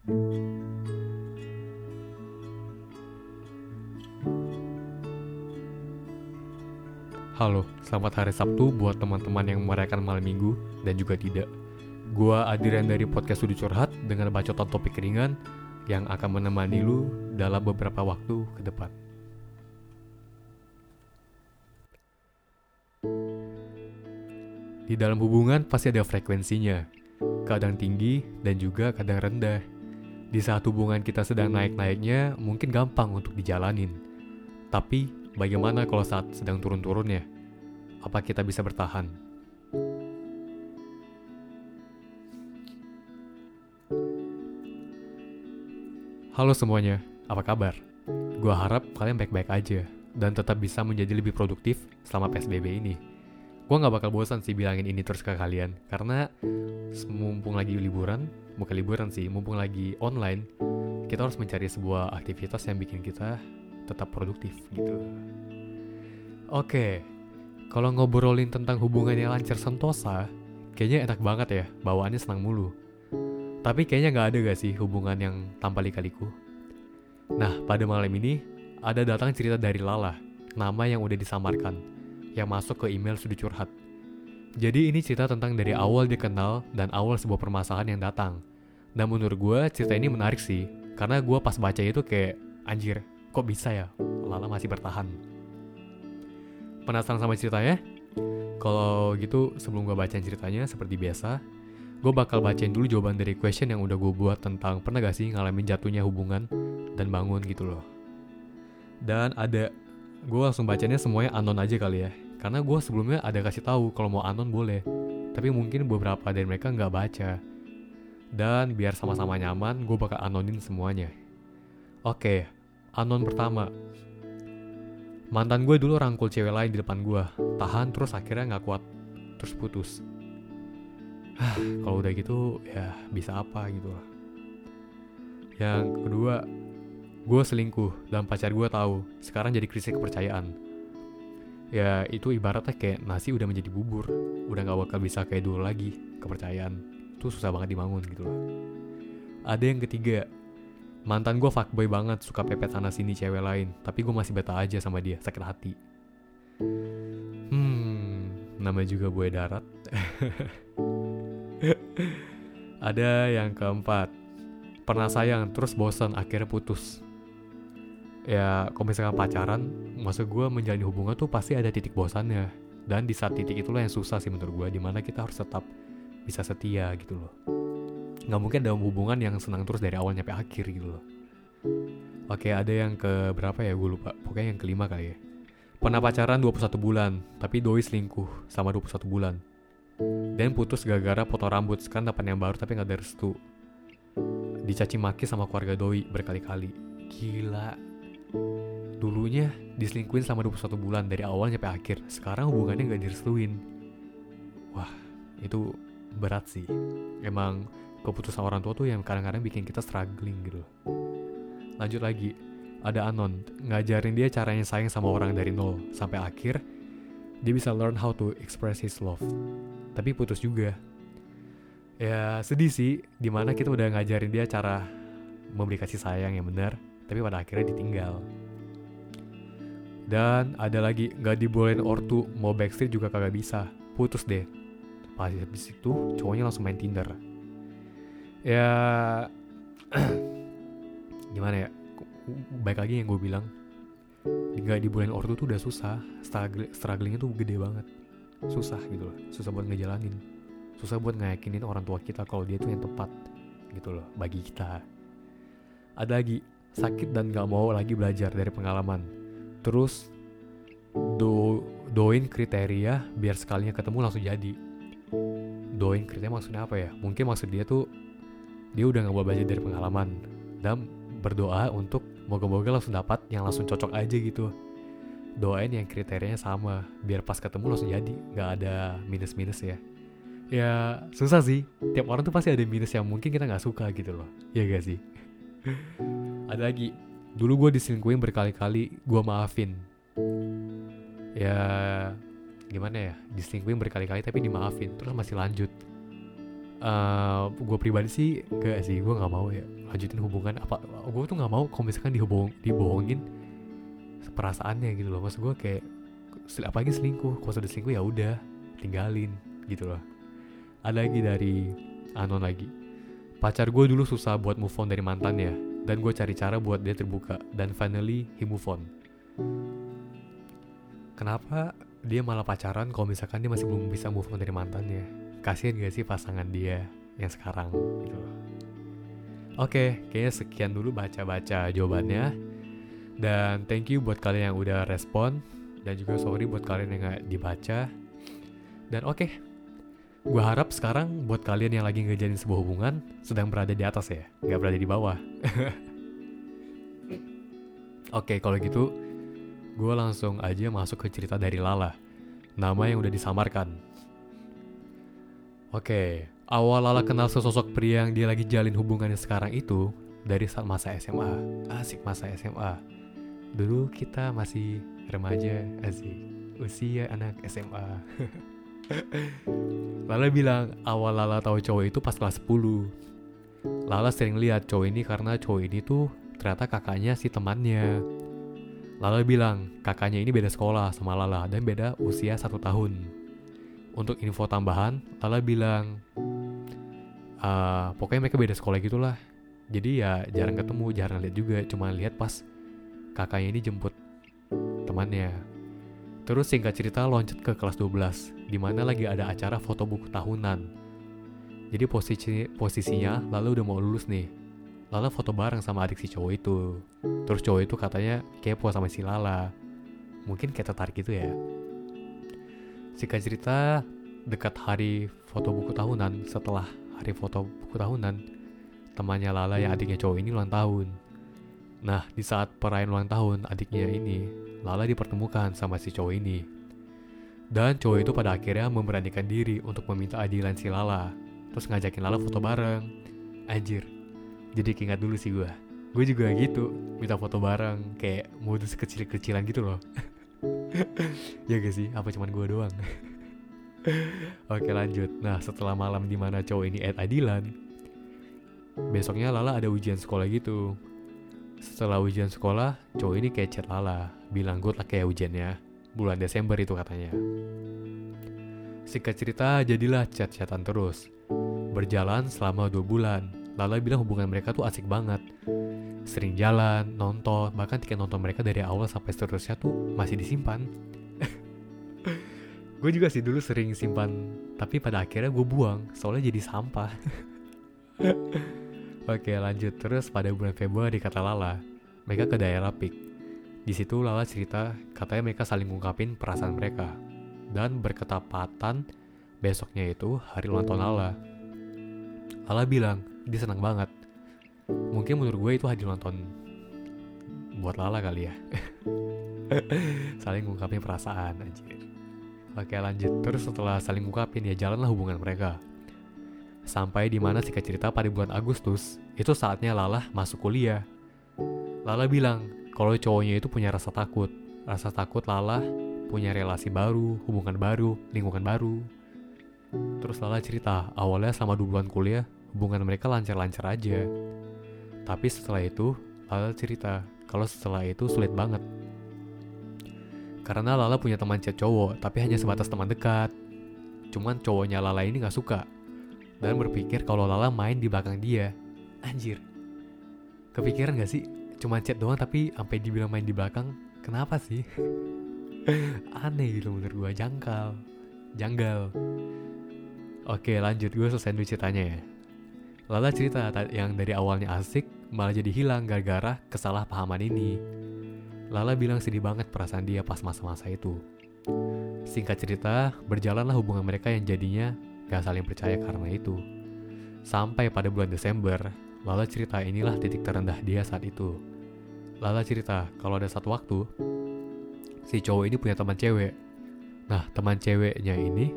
Halo, selamat hari Sabtu buat teman-teman yang merayakan malam minggu dan juga tidak. Gua Adrian dari podcast Sudut Curhat dengan bacotan topik ringan yang akan menemani lu dalam beberapa waktu ke depan. Di dalam hubungan pasti ada frekuensinya, kadang tinggi dan juga kadang rendah. Di saat hubungan kita sedang naik-naiknya, mungkin gampang untuk dijalanin. Tapi Bagaimana kalau saat sedang turun-turunnya? Apa kita bisa bertahan? Halo semuanya, apa kabar? Gua harap kalian baik-baik aja dan tetap bisa menjadi lebih produktif selama PSBB ini. Gua nggak bakal bosan sih bilangin ini terus ke kalian, karena mumpung lagi liburan, bukan liburan sih, mumpung lagi online, kita harus mencari sebuah aktivitas yang bikin kita tetap produktif gitu. Oke, kalau ngobrolin tentang hubungan yang lancar sentosa, kayaknya enak banget ya, bawaannya senang mulu. Tapi kayaknya nggak ada gak sih hubungan yang tanpa lika-liku? Nah, pada malam ini, ada datang cerita dari Lala, nama yang udah disamarkan, yang masuk ke email sudut curhat. Jadi ini cerita tentang dari awal dikenal dan awal sebuah permasalahan yang datang. Dan menurut gue cerita ini menarik sih, karena gue pas baca itu kayak, anjir, kok bisa ya? Lala masih bertahan. Penasaran sama ceritanya? Kalau gitu sebelum gue bacain ceritanya seperti biasa gue bakal bacain dulu jawaban dari question yang udah gue buat tentang pernah gak sih ngalamin jatuhnya hubungan dan bangun gitu loh. Dan ada gue langsung bacanya semuanya anon aja kali ya karena gue sebelumnya ada kasih tahu kalau mau anon boleh tapi mungkin beberapa dari mereka nggak baca dan biar sama-sama nyaman gue bakal anonin semuanya oke Anon pertama. Mantan gue dulu rangkul cewek lain di depan gue. Tahan terus akhirnya nggak kuat. Terus putus. Kalau udah gitu ya bisa apa gitu lah. Yang kedua, gue selingkuh dan pacar gue tahu. Sekarang jadi krisis kepercayaan. Ya itu ibaratnya kayak nasi udah menjadi bubur. Udah gak bakal bisa kayak dulu lagi. Kepercayaan. Itu susah banget dibangun gitu loh. Ada yang ketiga, Mantan gue fuckboy banget, suka pepet sana sini cewek lain, tapi gue masih beta aja sama dia, sakit hati. Hmm, nama juga buaya darat. Ada yang keempat, pernah sayang terus bosan akhirnya putus. Ya, kalau misalkan pacaran, maksud gue menjalani hubungan tuh pasti ada titik bosannya. Dan di saat titik itulah yang susah sih menurut gue, di mana kita harus tetap bisa setia gitu loh. Nggak mungkin dalam hubungan yang senang terus dari awal sampai akhir gitu loh. Oke ada yang ke berapa ya? Gue lupa. Pokoknya yang kelima kali ya. Pernah pacaran 21 bulan tapi doi selingkuh sama 21 bulan. Dan putus gara-gara potong rambut. Sekarang dapat yang baru tapi nggak ada restu. Dicaci maki sama keluarga doi berkali-kali. Gila dulunya diselingkuhin selama 21 bulan dari awal sampai akhir. Sekarang hubungannya nggak direstuin. Wah itu berat sih. Emang keputusan orang tua tuh yang kadang-kadang bikin kita struggling gitu lanjut lagi. Ada Anon ngajarin dia caranya sayang sama orang dari nol. Sampai akhir dia bisa learn how to express his love. Tapi putus juga. Ya sedih sih di mana kita udah ngajarin dia cara memberi kasih sayang yang benar tapi pada akhirnya ditinggal. Dan ada lagi nggak dibolehin ortu mau backstreet juga kagak bisa. Putus deh. Pas habis itu cowoknya langsung main Tinder. Ya gimana ya? Baik lagi yang gue bilang. Nggak di bulan ortu tuh udah susah. Struggle strugglingnya tuh gede banget. Susah gitu loh. Susah buat ngejalanin. Susah buat ngeyakinin orang tua kita kalau dia tuh yang tepat gitu loh bagi kita. Ada lagi sakit dan gak mau lagi belajar dari pengalaman. Terus do doin kriteria biar sekalinya ketemu langsung jadi. Doin kriteria maksudnya apa ya? Mungkin maksud dia tuh dia udah gak mau belajar dari pengalaman dan berdoa untuk moga-moga langsung dapat yang langsung cocok aja gitu. Doain yang kriterianya sama biar pas ketemu langsung jadi nggak ada minus-minus ya. Ya susah sih. Tiap orang tuh pasti ada minus yang mungkin kita nggak suka gitu loh. Ya gak sih ada lagi. Dulu gue diselingkuhin berkali-kali gue maafin. Ya gimana ya? Diselingkuhin berkali-kali tapi dimaafin. Terus masih lanjut. Uh, gue pribadi sih gak sih gue nggak mau ya lanjutin hubungan. Apa gue tuh nggak mau kalau misalkan dibohong dibohongin perasaannya gitu loh. Maksud gue kayak apalagi selingkuh. Kalau sudah selingkuh ya udah tinggalin gitu loh. Ada lagi dari anon lagi. Pacar gue dulu susah buat move on dari mantannya dan gue cari cara buat dia terbuka dan finally he move on kenapa dia malah pacaran kalau misalkan dia masih belum bisa move on dari mantannya kasihan gak sih pasangan dia yang sekarang gitu Oke, kayaknya sekian dulu baca-baca jawabannya. Dan thank you buat kalian yang udah respon. Dan juga sorry buat kalian yang gak dibaca. Dan oke, okay, gue harap sekarang buat kalian yang lagi ngejalin sebuah hubungan sedang berada di atas ya, gak berada di bawah. oke, okay, kalau gitu gue langsung aja masuk ke cerita dari Lala. Nama yang udah disamarkan. Oke, okay, Awal Lala kenal sesosok pria yang dia lagi jalin hubungannya sekarang itu dari saat masa SMA. Asik masa SMA. Dulu kita masih remaja, asik. Usia anak SMA. Lala bilang awal Lala tahu cowok itu pas kelas 10. Lala sering lihat cowok ini karena cowok ini tuh ternyata kakaknya si temannya. Lala bilang kakaknya ini beda sekolah sama Lala dan beda usia satu tahun. Untuk info tambahan, Lala bilang uh, pokoknya mereka beda sekolah gitulah jadi ya jarang ketemu jarang lihat juga cuma lihat pas kakaknya ini jemput temannya terus singkat cerita loncat ke kelas 12 di mana lagi ada acara foto buku tahunan. Jadi posisi posisinya lalu udah mau lulus nih. Lala foto bareng sama adik si cowok itu. Terus cowok itu katanya kepo sama si Lala. Mungkin kayak tertarik gitu ya. Singkat cerita dekat hari foto buku tahunan setelah hari foto buku tahunan, temannya Lala yang adiknya cowok ini ulang tahun. Nah, di saat perayaan ulang tahun adiknya ini, Lala dipertemukan sama si cowok ini. Dan cowok itu pada akhirnya memberanikan diri untuk meminta adilan si Lala. Terus ngajakin Lala foto bareng. Anjir, jadi keingat dulu sih gue. Gue juga gitu, minta foto bareng, kayak modus kecil-kecilan gitu loh. ya gak sih? Apa cuman gue doang? Oke lanjut. Nah setelah malam di mana cowok ini Ed Adilan, besoknya Lala ada ujian sekolah gitu. Setelah ujian sekolah, cowok ini kayak chat Lala, bilang good lah kayak ujiannya. Bulan Desember itu katanya. Singkat cerita, jadilah chat-chatan terus. Berjalan selama dua bulan, Lala bilang hubungan mereka tuh asik banget. Sering jalan, nonton, bahkan tiket nonton mereka dari awal sampai seterusnya tuh masih disimpan gue juga sih dulu sering simpan tapi pada akhirnya gue buang soalnya jadi sampah oke lanjut. Terus pada bulan Februari kata Lala mereka ke daerah Pik. Di situ Lala cerita katanya mereka saling ngungkapin perasaan mereka. Dan berketapatan besoknya itu hari ulang tahun Lala. Lala bilang dia senang banget. Mungkin menurut gue itu hari ulang tahun buat Lala kali ya. Saling ngungkapin perasaan anjir. Oke lanjut, terus setelah saling ngungkapin ya jalanlah hubungan mereka. Sampai di mana singkat cerita pada bulan Agustus, itu saatnya Lala masuk kuliah. Lala bilang kalau cowoknya itu punya rasa takut. Rasa takut Lala punya relasi baru, hubungan baru, lingkungan baru. Terus Lala cerita, awalnya sama dua bulan kuliah, hubungan mereka lancar-lancar aja. Tapi setelah itu, Lala cerita kalau setelah itu sulit banget karena Lala punya teman chat cowok, tapi hanya sebatas teman dekat. Cuman cowoknya Lala ini gak suka. Dan berpikir kalau Lala main di belakang dia. Anjir. Kepikiran gak sih? Cuma chat doang tapi sampai dibilang main di belakang. Kenapa sih? Aneh gitu menurut gue, jangkal. Janggal. Oke lanjut, gue selesai dulu ceritanya ya. Lala cerita yang dari awalnya asik, malah jadi hilang gara-gara kesalahpahaman ini. Lala bilang sedih banget perasaan dia pas masa-masa itu. Singkat cerita, berjalanlah hubungan mereka yang jadinya gak saling percaya karena itu. Sampai pada bulan Desember, Lala cerita inilah titik terendah dia saat itu. Lala cerita kalau ada satu waktu, si cowok ini punya teman cewek. Nah, teman ceweknya ini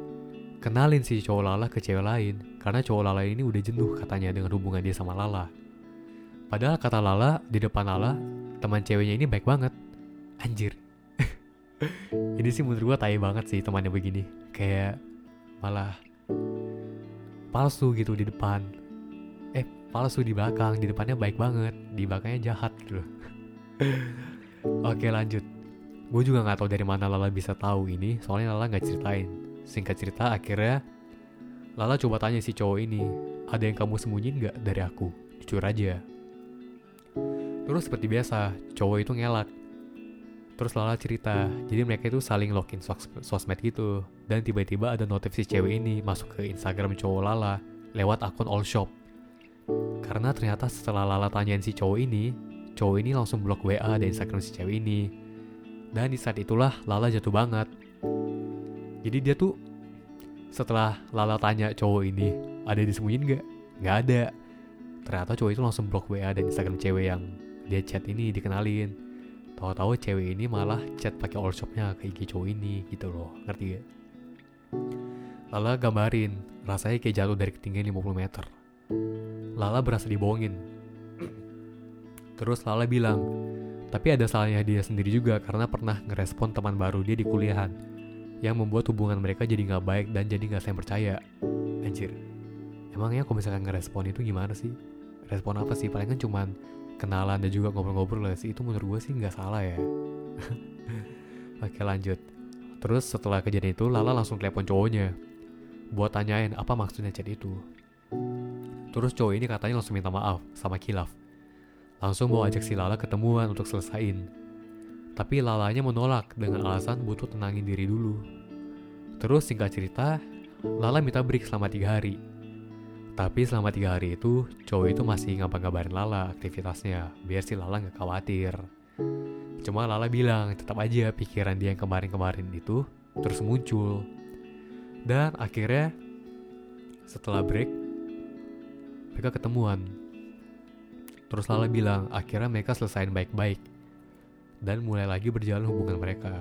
kenalin si cowok Lala ke cewek lain karena cowok Lala ini udah jenuh katanya dengan hubungan dia sama Lala. Padahal kata Lala di depan Lala, teman ceweknya ini baik banget anjir ini sih menurut gue tai banget sih temannya begini kayak malah palsu gitu di depan. Eh palsu di belakang di depannya baik banget di belakangnya jahat gitu oke lanjut. Gue juga nggak tahu dari mana Lala bisa tahu ini soalnya Lala nggak ceritain. Singkat cerita akhirnya Lala coba tanya si cowok ini ada yang kamu sembunyiin nggak dari aku? Jujur aja. Terus seperti biasa cowok itu ngelak Terus Lala cerita, jadi mereka itu saling login sos sosmed gitu. Dan tiba-tiba ada notif si cewek ini masuk ke Instagram cowok Lala lewat akun All Shop. Karena ternyata setelah Lala tanyain si cowok ini, cowok ini langsung blok WA dan Instagram si cewek ini. Dan di saat itulah Lala jatuh banget. Jadi dia tuh setelah Lala tanya cowok ini, ada disembunyiin gak? Gak ada. Ternyata cowok itu langsung blok WA dan Instagram cewek yang dia chat ini dikenalin tahu-tahu cewek ini malah chat pakai all shopnya ke IG cowok ini gitu loh ngerti gak? Lala gambarin rasanya kayak jatuh dari ketinggian 50 meter Lala berasa dibohongin Terus Lala bilang tapi ada salahnya dia sendiri juga karena pernah ngerespon teman baru dia di kuliahan yang membuat hubungan mereka jadi nggak baik dan jadi nggak saya percaya. Anjir, emangnya kalau misalkan ngerespon itu gimana sih? Respon apa sih? Paling kan cuman kenalan dan juga ngobrol-ngobrol lah sih. Itu menurut gue sih nggak salah ya. Oke lanjut. Terus setelah kejadian itu Lala langsung telepon cowoknya buat tanyain apa maksudnya chat itu. Terus cowok ini katanya langsung minta maaf sama Kilaf. Langsung mau ajak si Lala ketemuan untuk selesain. Tapi Lalanya menolak dengan alasan butuh tenangin diri dulu. Terus singkat cerita Lala minta break selama tiga hari tapi selama tiga hari itu, cowok itu masih ngapa-ngabarin Lala aktivitasnya, biar si Lala nggak khawatir. Cuma Lala bilang, tetap aja pikiran dia yang kemarin-kemarin itu terus muncul. Dan akhirnya, setelah break, mereka ketemuan. Terus Lala bilang, akhirnya mereka selesaiin baik-baik. Dan mulai lagi berjalan hubungan mereka.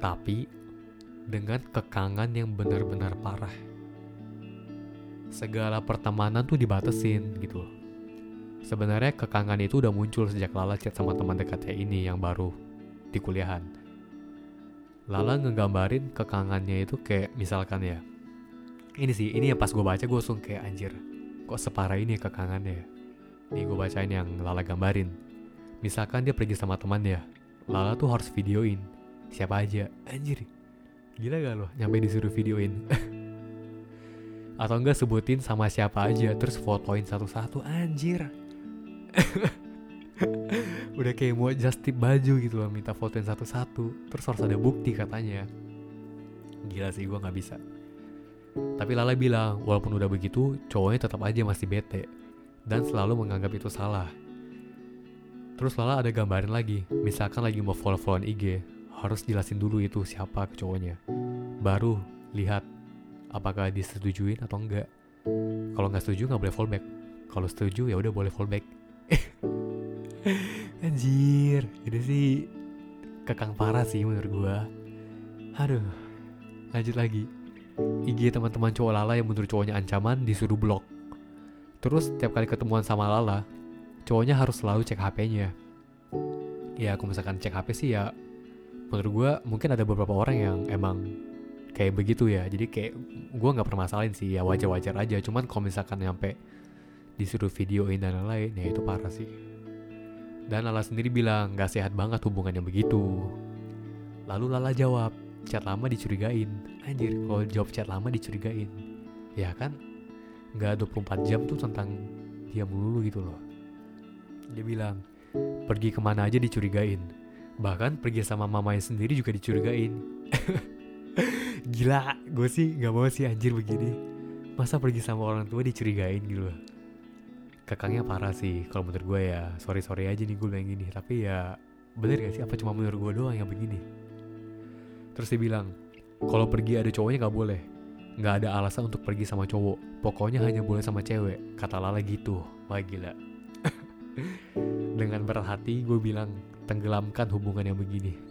Tapi, dengan kekangan yang benar-benar parah segala pertemanan tuh dibatesin gitu loh. Sebenarnya kekangan itu udah muncul sejak Lala chat sama teman dekatnya ini yang baru di kuliahan. Lala ngegambarin kekangannya itu kayak misalkan ya. Ini sih, ini yang pas gue baca gue langsung kayak anjir. Kok separah ini kekangannya Nih gue bacain yang Lala gambarin. Misalkan dia pergi sama temannya. Lala tuh harus videoin. Siapa aja. Anjir. Gila gak loh nyampe disuruh videoin. atau enggak sebutin sama siapa aja terus fotoin satu-satu anjir. Udah kayak mau just tip baju gitu loh minta fotoin satu-satu. Terus harus ada bukti katanya. Gila sih gue nggak bisa. Tapi Lala bilang walaupun udah begitu cowoknya tetap aja masih bete. Dan selalu menganggap itu salah. Terus Lala ada gambarin lagi misalkan lagi mau follow-followan IG harus jelasin dulu itu siapa cowoknya. Baru lihat apakah disetujuin atau enggak. Kalau nggak setuju nggak boleh fallback. Kalau setuju ya udah boleh fallback. Anjir itu sih kekang parah sih menurut gua. Aduh lanjut lagi. IG teman-teman cowok Lala yang menurut cowoknya ancaman disuruh blok. Terus tiap kali ketemuan sama Lala cowoknya harus selalu cek HP-nya ya aku misalkan cek HP sih ya menurut gua mungkin ada beberapa orang yang emang kayak begitu ya. Jadi kayak gue nggak permasalahin sih ya wajar-wajar aja. Cuman kalau misalkan nyampe disuruh videoin dan lain-lain ya itu parah sih. Dan Lala sendiri bilang gak sehat banget hubungannya begitu. Lalu Lala jawab chat lama dicurigain. Anjir kalau jawab chat lama dicurigain. Ya kan? Nggak 24 jam tuh tentang dia melulu gitu loh. Dia bilang pergi ke mana aja dicurigain. Bahkan pergi sama mamanya sendiri juga dicurigain Gila, gue sih gak mau sih anjir begini. Masa pergi sama orang tua dicurigain gitu loh. Kakangnya parah sih, kalau menurut gue ya. Sorry-sorry aja nih gue bilang gini. Tapi ya, bener gak sih? Apa cuma menurut gue doang yang begini? Terus dia bilang, kalau pergi ada cowoknya gak boleh. Gak ada alasan untuk pergi sama cowok. Pokoknya hanya boleh sama cewek. Kata Lala gitu. Wah gila. Dengan berat hati gue bilang, tenggelamkan hubungan yang begini.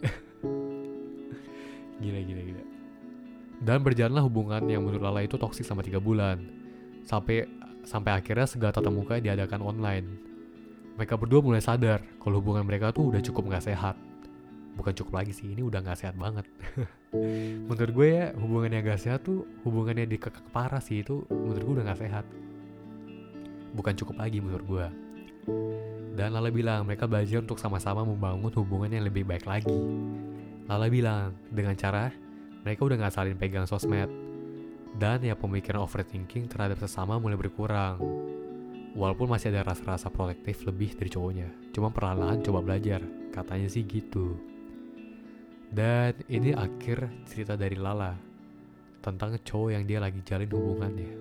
gila, gila, gila. Dan berjalanlah hubungan yang menurut Lala itu toksik sama tiga bulan. Sampai sampai akhirnya segala tatap muka diadakan online. Mereka berdua mulai sadar kalau hubungan mereka tuh udah cukup gak sehat. bukan cukup lagi sih ini udah nggak sehat banget menurut gue ya hubungan yang gak sehat tuh hubungannya dikekang parah sih itu menurut gue udah nggak sehat bukan cukup lagi menurut gue dan Lala bilang mereka belajar untuk sama-sama membangun hubungan yang lebih baik lagi Lala bilang dengan cara mereka udah nggak saling pegang sosmed. Dan ya pemikiran overthinking terhadap sesama mulai berkurang. Walaupun masih ada rasa-rasa protektif lebih dari cowoknya. Cuma perlahan-lahan coba belajar. Katanya sih gitu. Dan ini akhir cerita dari Lala Tentang cowok yang dia lagi jalin hubungannya.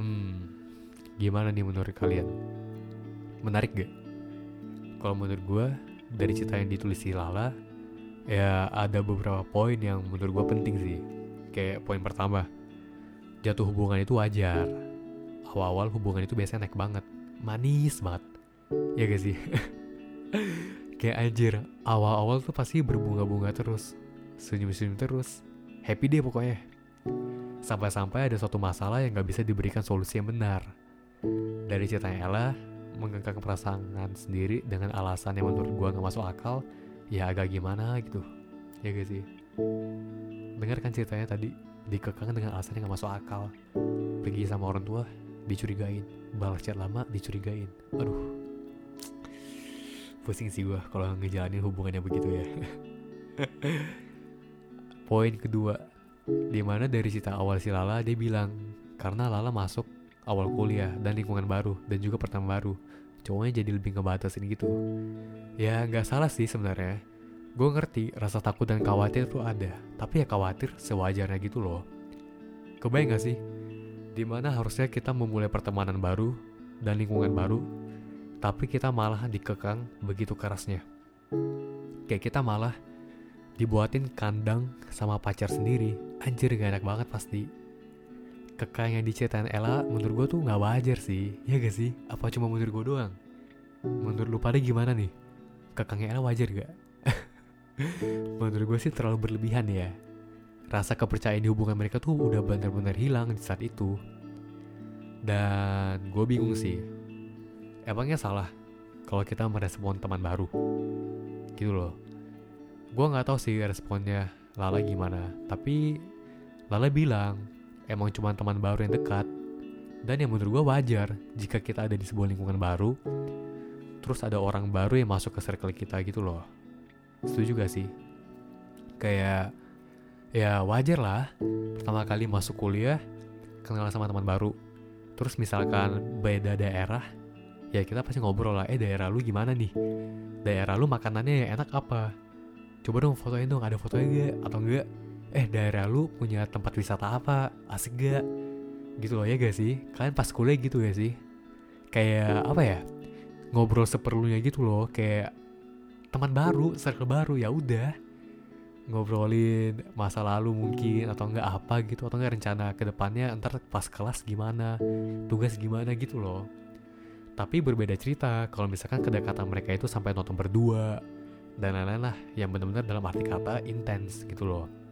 Hmm Gimana nih menurut kalian? Menarik gak? Kalau menurut gue Dari cerita yang ditulis si Lala Ya ada beberapa poin yang menurut gue penting sih. Kayak poin pertama Jatuh hubungan itu wajar. Awal-awal hubungan itu biasanya naik banget. Manis banget. Ya gak sih? Kayak anjir awal-awal tuh pasti berbunga-bunga terus senyum-senyum terus. Happy deh pokoknya. Sampai-sampai ada suatu masalah yang gak bisa diberikan solusi yang benar. Dari ceritanya Ella menggengkang perasaan sendiri dengan alasan yang menurut gua gak masuk akal ya agak gimana gitu. Ya gak sih? Dengarkan ceritanya tadi dikekang dengan alasan yang gak masuk akal. Pergi sama orang tua dicurigain. Balas chat lama dicurigain. Aduh. Pusing sih gue kalau ngejalanin hubungannya begitu ya. Poin kedua di mana dari cerita awal si Lala dia bilang karena Lala masuk awal kuliah dan lingkungan baru dan juga pertama baru cowoknya jadi lebih ngebatasin gitu. Ya nggak salah sih sebenarnya. Gue ngerti rasa takut dan khawatir tuh ada. Tapi ya khawatir sewajarnya gitu loh. Kebayang gak sih? Di mana harusnya kita memulai pertemanan baru dan lingkungan baru, tapi kita malah dikekang begitu kerasnya. Kayak kita malah dibuatin kandang sama pacar sendiri, anjir gak enak banget pasti. Kekang yang diceritain Ella menurut gue tuh gak wajar sih, ya gak sih? Apa cuma menurut gue doang? Menurut lu pada gimana nih? Kekangnya Ella wajar gak? menurut gue sih terlalu berlebihan ya rasa kepercayaan di hubungan mereka tuh udah benar-benar hilang di saat itu. Dan gue bingung sih, emangnya salah kalau kita merespon teman baru? Gitu loh. Gue nggak tahu sih responnya Lala gimana, tapi Lala bilang emang cuma teman baru yang dekat. Dan yang menurut gue wajar jika kita ada di sebuah lingkungan baru, terus ada orang baru yang masuk ke circle kita gitu loh. Setuju gak sih? Kayak ya wajar lah pertama kali masuk kuliah kenal sama teman baru terus misalkan beda daerah ya kita pasti ngobrol lah eh daerah lu gimana nih daerah lu makanannya enak apa coba dong fotoin dong ada fotonya gak atau enggak eh daerah lu punya tempat wisata apa? Asik gak? Gitu loh ya gak sih? Kalian pas kuliah gitu ya sih? Kayak apa ya? Ngobrol seperlunya gitu loh kayak teman baru circle baru ya udah. Ngobrolin masa lalu mungkin atau enggak apa gitu atau enggak rencana ke depannya ntar pas kelas gimana tugas gimana gitu loh. Tapi berbeda cerita kalau misalkan kedekatan mereka itu sampai nonton berdua dan lain-lain lah yang benar-benar dalam arti kata intens gitu loh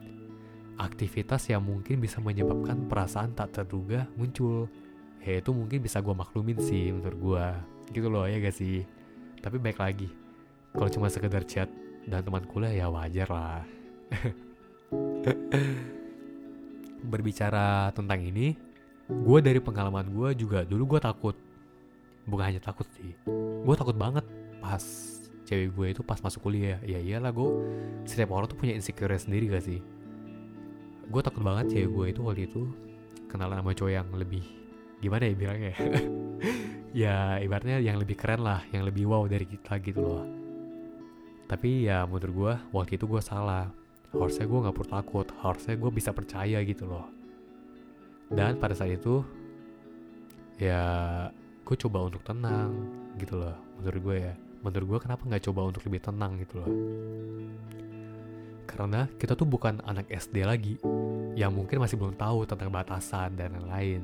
aktivitas yang mungkin bisa menyebabkan perasaan tak terduga muncul ya itu mungkin bisa gue maklumin sih menurut gue gitu loh ya gak sih tapi baik lagi kalau cuma sekedar chat dan teman kuliah ya wajar lah Berbicara tentang ini, gue dari pengalaman gue juga dulu gue takut. Bukan hanya takut sih, gue takut banget pas cewek gue itu pas masuk kuliah. Ya iyalah gue, setiap orang tuh punya insecure sendiri gak sih? Gue takut banget cewek gue itu waktu itu kenalan sama cowok yang lebih gimana ya bilangnya ya? Ibaratnya yang lebih keren lah yang lebih wow dari kita gitu loh. Tapi ya menurut gue waktu itu gue salah. Harusnya gue nggak perlu takut harusnya gue bisa percaya gitu loh. Dan pada saat itu ya gue coba untuk tenang gitu loh menurut gue ya. Menurut gue kenapa nggak coba untuk lebih tenang gitu loh karena kita tuh bukan anak SD lagi yang mungkin masih belum tahu tentang batasan dan lain-lain.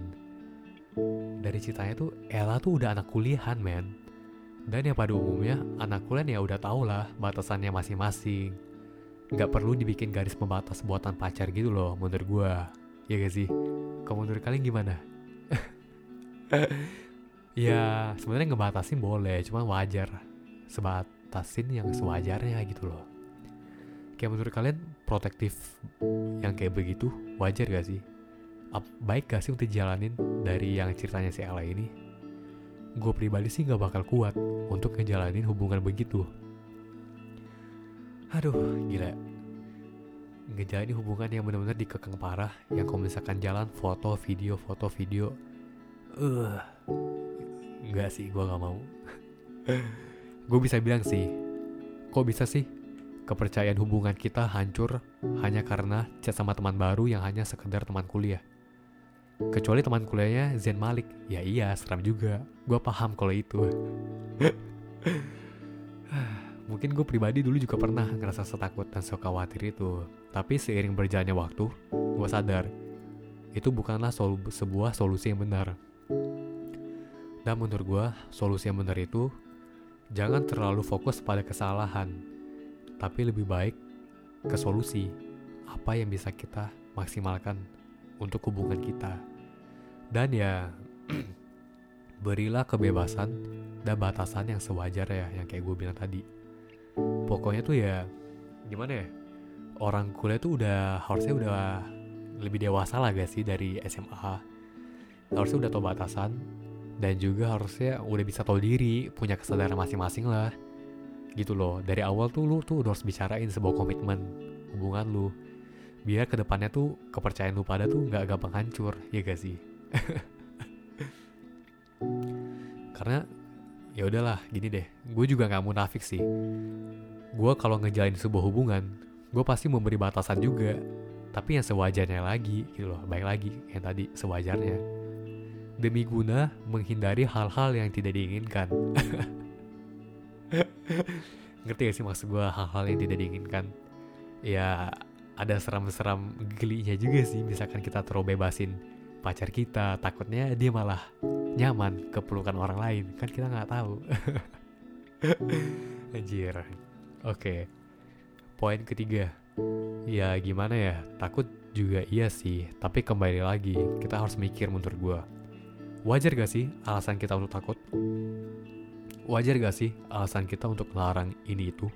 Dari ceritanya tuh Ella tuh udah anak kuliahan men. Dan yang pada umumnya anak kuliah ya udah tau lah batasannya masing-masing. Nggak perlu dibikin garis pembatas buatan pacar gitu loh menurut gue ya gak sih? Kalau menurut kalian gimana? Ya sebenarnya ngebatasin boleh cuma wajar. Sebat batasin yang sewajarnya gitu loh kayak menurut kalian protektif yang kayak begitu wajar gak sih? Baik gak sih untuk jalanin dari yang ceritanya si Ella ini? Gue pribadi sih gak bakal kuat untuk ngejalanin hubungan begitu. Aduh gila. Ngejalanin hubungan yang benar-benar dikekang parah yang kalau misalkan jalan foto video foto video eh uh, nggak sih gue nggak mau. Gue bisa bilang sih kok bisa sih kepercayaan hubungan kita hancur hanya karena chat sama teman baru yang hanya sekedar teman kuliah. Kecuali teman kuliahnya Zen Malik. Ya iya seram juga. Gue paham kalau itu. Mungkin gue pribadi dulu juga pernah ngerasa setakut dan sekhawatir itu. Tapi seiring berjalannya waktu, gue sadar itu bukanlah sol sebuah solusi yang benar. Dan menurut gue, solusi yang benar itu jangan terlalu fokus pada kesalahan, tapi lebih baik ke solusi. Apa yang bisa kita maksimalkan untuk hubungan kita. Dan ya, berilah kebebasan dan batasan yang sewajarnya yang kayak gue bilang tadi. Pokoknya tuh ya gimana ya orang kuliah tuh udah harusnya udah lebih dewasa lah gak sih dari SMA harusnya udah tau batasan dan juga harusnya udah bisa tahu diri punya kesadaran masing-masing lah gitu loh. Dari awal tuh lu tuh udah harus bicarain sebuah komitmen hubungan lu. Biar ke depannya tuh kepercayaan lu pada tuh nggak gampang hancur ya gak sih? Karena ya udahlah gini deh. Gue juga nggak munafik sih. Gue kalau ngejalin sebuah hubungan gue pasti memberi batasan juga. Tapi yang sewajarnya lagi gitu loh. Baik lagi yang tadi sewajarnya. Demi guna menghindari hal-hal yang tidak diinginkan ngerti gak sih maksud gue hal-hal yang tidak diinginkan. Ya ada seram-seram gelinya juga sih. Misalkan kita terlalu bebasin pacar kita takutnya dia malah nyaman ke pelukan orang lain. Kan kita nggak tahu. Anjir. Oke. Okay. poin ketiga. Ya gimana ya? Takut juga iya sih. Tapi kembali lagi kita harus mikir menurut gue wajar gak sih alasan kita untuk takut wajar gak sih alasan kita untuk melarang ini itu?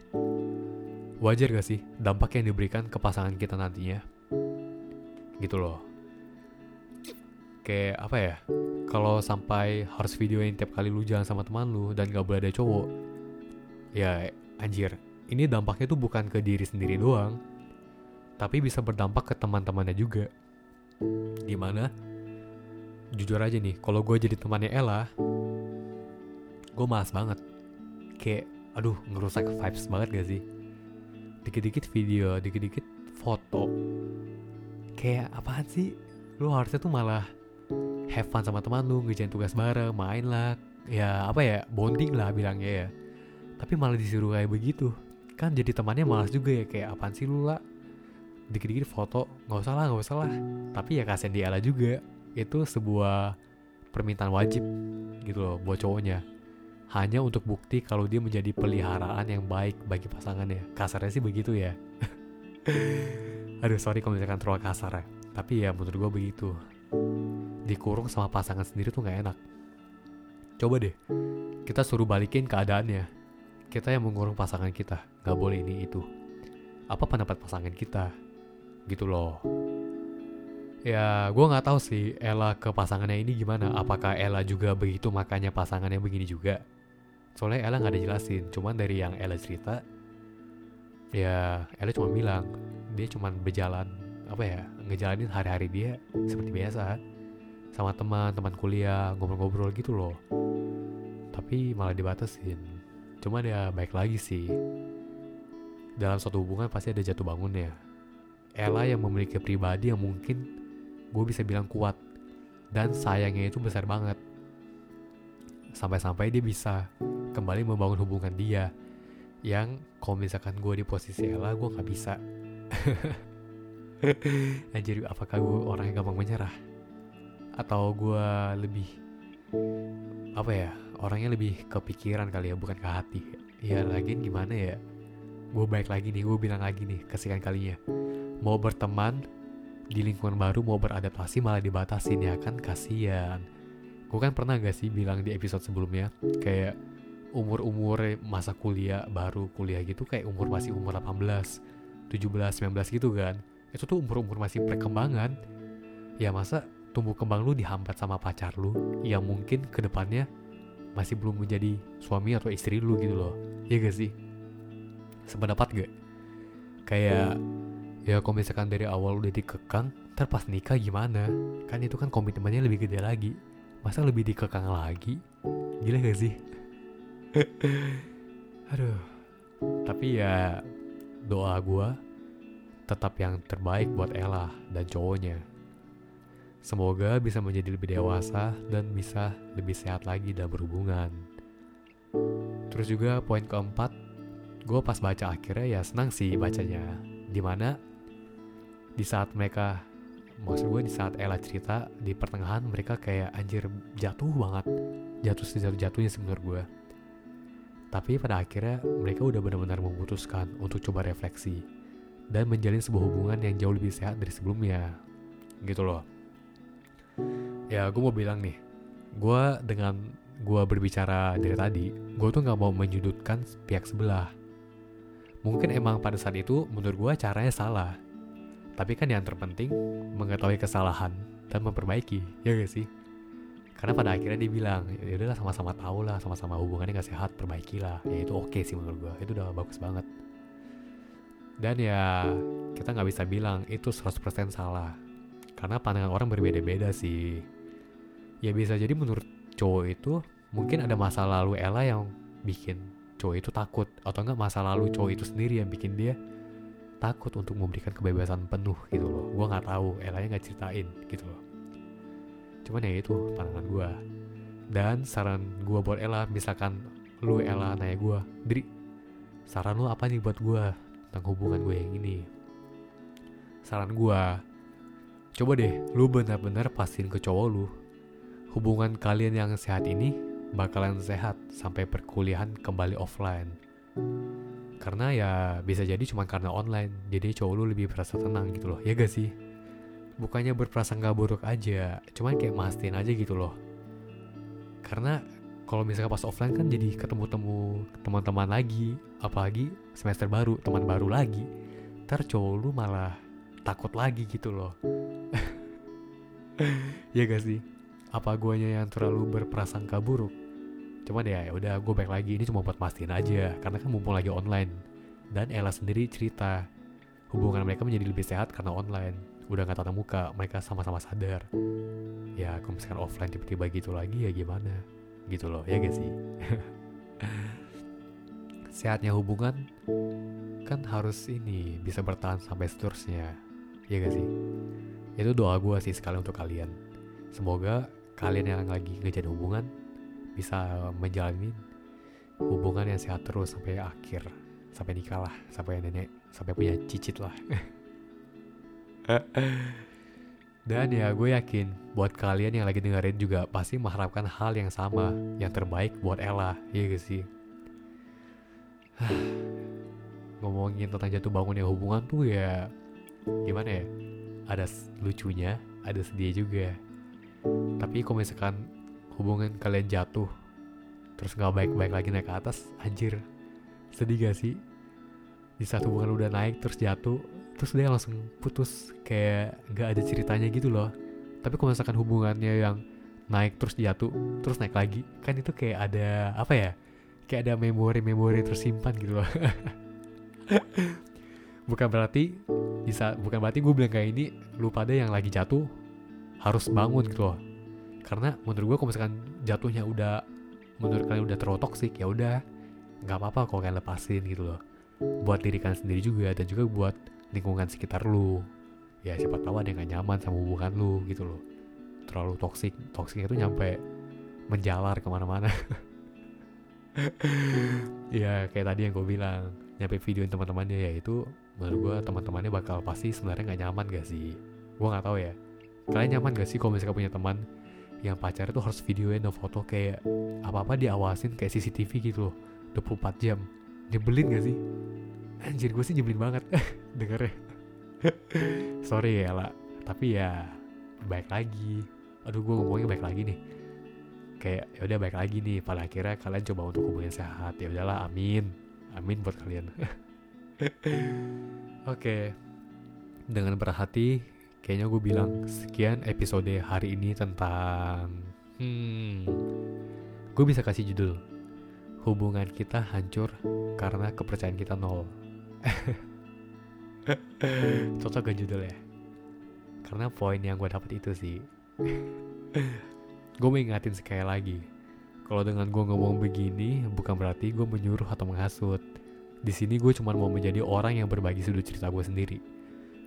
Wajar gak sih dampak yang diberikan ke pasangan kita nantinya? Gitu loh. Kayak apa ya? Kalau sampai harus videoin tiap kali lu jalan sama teman lu dan gak boleh ada cowok ya anjir ini dampaknya tuh bukan ke diri sendiri doang tapi bisa berdampak ke teman-temannya juga. Di mana jujur aja nih kalau gue jadi temannya Ella gue malas banget. Kayak aduh ngerusak vibes banget gak sih? Dikit-dikit video dikit-dikit foto. Kayak apaan sih? Lu harusnya tuh malah have fun sama teman lu ngerjain tugas bareng main lah. Ya apa ya bonding lah bilangnya ya. Tapi malah disuruh kayak begitu. Kan jadi temannya malas juga ya kayak apaan sih lu lah dikit-dikit foto nggak usah lah nggak usah lah. Tapi ya kasihan dia lah juga. Itu sebuah permintaan wajib gitu loh buat cowoknya hanya untuk bukti kalau dia menjadi peliharaan yang baik bagi pasangannya kasarnya sih begitu ya aduh sorry kalau misalkan terlalu kasar ya tapi ya menurut gue begitu dikurung sama pasangan sendiri tuh gak enak. Coba deh, kita suruh balikin keadaannya. Kita yang mengurung pasangan kita, gak boleh ini itu. Apa pendapat pasangan kita? Gitu loh. Ya, gue nggak tahu sih Ella ke pasangannya ini gimana. Apakah Ella juga begitu makanya pasangannya begini juga? Soalnya Ella nggak ada jelasin. Cuman dari yang Ella cerita, ya Ella cuma bilang dia cuma berjalan apa ya ngejalanin hari-hari dia seperti biasa. Sama teman teman kuliah ngobrol-ngobrol gitu loh. Tapi malah dibatasin. Cuma ya baik lagi sih. Dalam suatu hubungan pasti ada jatuh bangunnya. Ella yang memiliki pribadi yang mungkin gue bisa bilang kuat. Dan sayangnya itu besar banget. Sampai-sampai dia bisa kembali membangun hubungan dia yang kalau misalkan gue di posisi Ella gue nggak bisa. Anjir apakah gue orang yang gampang menyerah? Atau gue lebih Apa ya Orangnya lebih kepikiran kali ya Bukan ke hati. Ya lagi gimana ya? Gue baik lagi nih Gue bilang lagi nih Kesekian kalinya. Mau berteman Di lingkungan baru Mau beradaptasi Malah dibatasin ya kan? Kasian. Gue kan pernah gak sih bilang di episode sebelumnya Kayak umur-umur masa kuliah baru kuliah gitu kayak umur masih umur 18 17 19 gitu kan. Itu tuh umur-umur masih perkembangan. Ya masa tumbuh kembang lu dihambat sama pacar lu yang mungkin ke depannya masih belum menjadi suami atau istri lu gitu loh. Ya gak sih? Sependapat gak? Kayak ya kalau misalkan dari awal udah dikekang ntar pas nikah gimana? Kan itu kan komitmennya lebih gede lagi. Masa lebih dikekang lagi? Gila gak sih aduh tapi ya doa gue tetap yang terbaik buat Ella dan cowoknya. Semoga bisa menjadi lebih dewasa dan bisa lebih sehat lagi dalam berhubungan. Terus juga poin keempat gue pas baca akhirnya ya senang sih bacanya. Di mana di saat mereka maksud gue di saat Ella cerita di pertengahan mereka kayak anjir jatuh banget. Jatuh sejatuh jatuhnya sebenarnya gue tapi pada akhirnya mereka udah benar-benar memutuskan untuk coba refleksi dan menjalin sebuah hubungan yang jauh lebih sehat dari sebelumnya. Gitu loh. Ya gue mau bilang nih, gue dengan gue berbicara dari tadi, gue tuh gak mau menyudutkan pihak sebelah. Mungkin emang pada saat itu menurut gue caranya salah. Tapi kan yang terpenting mengetahui kesalahan dan memperbaiki, ya gak sih? Karena pada akhirnya dia bilang ya udahlah sama-sama tahu lah sama-sama hubungannya gak sehat perbaikilah ya itu oke okay sih menurut gue itu udah bagus banget. Dan ya kita nggak bisa bilang itu 100% salah. Karena pandangan orang berbeda-beda sih. Ya bisa jadi menurut cowok itu mungkin ada masa lalu Ella yang bikin cowok itu takut. Atau enggak masa lalu cowok itu sendiri yang bikin dia takut untuk memberikan kebebasan penuh gitu loh. Gue nggak tahu Ella nggak ceritain gitu loh cuman ya itu pandangan gue dan saran gue buat Ella misalkan lu Ella nanya gue Dri saran lu apa nih buat gue tentang hubungan gue yang ini? Saran gue coba deh lu benar-benar pastiin ke cowok lu hubungan kalian yang sehat ini bakalan sehat sampai perkuliahan kembali offline. Karena ya bisa jadi cuma karena online jadi cowok lu lebih merasa tenang gitu loh ya gak sih bukannya berprasangka buruk aja cuman kayak mastiin aja gitu loh. Karena kalau misalnya pas offline kan jadi ketemu-temu teman-teman lagi apalagi semester baru teman baru lagi. Ntar cowok lu malah takut lagi gitu loh. Ya gak sih? Apa guanya yang terlalu berprasangka buruk? Cuman ya udah gue baik lagi. Ini cuma buat mastiin aja karena kan mumpung lagi online. Dan Ella sendiri cerita hubungan mereka menjadi lebih sehat karena online udah nggak tatap muka mereka sama-sama sadar. Ya kalau misalkan offline tiba-tiba gitu lagi ya gimana? Gitu loh ya gak sih? Sehatnya hubungan kan harus ini bisa bertahan sampai seterusnya ya gak sih? Itu doa gue sih sekali untuk kalian. Semoga kalian yang lagi ngejalin hubungan bisa menjalani hubungan yang sehat terus sampai akhir sampai nikah lah sampai nenek sampai punya cicit lah Dan ya gue yakin buat kalian yang lagi dengerin juga pasti mengharapkan hal yang sama, yang terbaik buat Ella, iya gak sih? Ngomongin tentang jatuh bangun yang hubungan tuh ya gimana ya? Ada lucunya, ada sedih juga. Tapi kalau misalkan hubungan kalian jatuh, terus gak baik-baik lagi naik ke atas, anjir, sedih gak sih? Di saat hubungan udah naik terus jatuh, terus dia langsung putus kayak gak ada ceritanya gitu loh. Tapi kalau misalkan hubungannya yang naik terus jatuh terus naik lagi kan itu kayak ada apa ya kayak ada memori-memori tersimpan gitu loh. Bukan berarti bisa bukan berarti gue bilang kayak ini lu pada yang lagi jatuh harus bangun gitu loh. Karena menurut gue kalau misalkan jatuhnya udah menurut kalian udah terlalu toksik ya udah nggak apa-apa kalau kalian lepasin gitu loh. Buat diri kalian sendiri juga dan juga buat lingkungan sekitar lu. Ya siapa tahu ada yang gak nyaman sama hubungan lu gitu loh. Terlalu toksik toksik itu nyampe menjalar ke mana-mana. Ya kayak tadi yang gue bilang nyampe videoin teman-temannya ya itu menurut gue teman-temannya bakal pasti sebenarnya nggak nyaman gak sih? Gue nggak tahu ya. Kalian nyaman gak sih kalau misalnya punya teman yang pacar itu harus videoin dan foto kayak apa-apa diawasin kayak CCTV gitu loh 24 jam? Nyebelin gak sih anjir gue sih nyebelin banget dengernya. Sorry ya lah tapi ya baik lagi. Aduh gue ngomongnya baik lagi nih. Kayak ya udah baik lagi nih. Pada akhirnya kalian coba untuk hubungan sehat. Ya udahlah amin. Amin buat kalian. Oke. Dengan berhati kayaknya gue bilang sekian episode hari ini tentang hmm gue bisa kasih judul hubungan kita hancur karena kepercayaan kita nol cocok gak judul ya karena poin yang gue dapet itu sih. Gue mau ingatin sekali lagi. Kalau dengan gue ngomong begini bukan berarti gue menyuruh atau menghasut. Di sini gue cuma mau menjadi orang yang berbagi sudut cerita gue sendiri.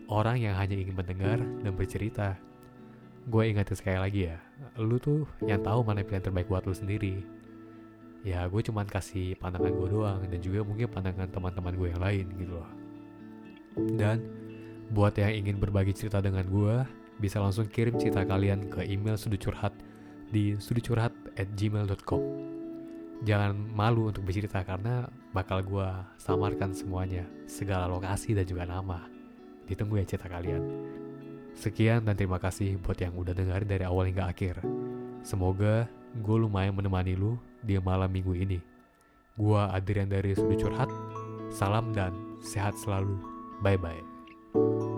Orang yang hanya ingin mendengar dan bercerita. Gue ingatin sekali lagi ya lu tuh yang tahu mana pilihan terbaik buat lu sendiri ya gue cuman kasih pandangan gue doang dan juga mungkin pandangan teman-teman gue yang lain gitu loh. Dan buat yang ingin berbagi cerita dengan gue bisa langsung kirim cerita kalian ke email sudut curhat di sudutcurhat at gmail.com jangan malu untuk bercerita karena bakal gue samarkan semuanya segala lokasi dan juga nama. Ditunggu ya cerita kalian. Sekian dan terima kasih buat yang udah dengerin dari awal hingga akhir. Semoga gue lumayan menemani lu di malam minggu ini. Gua Adrian dari Sudut Curhat. Salam dan sehat selalu. Bye-bye.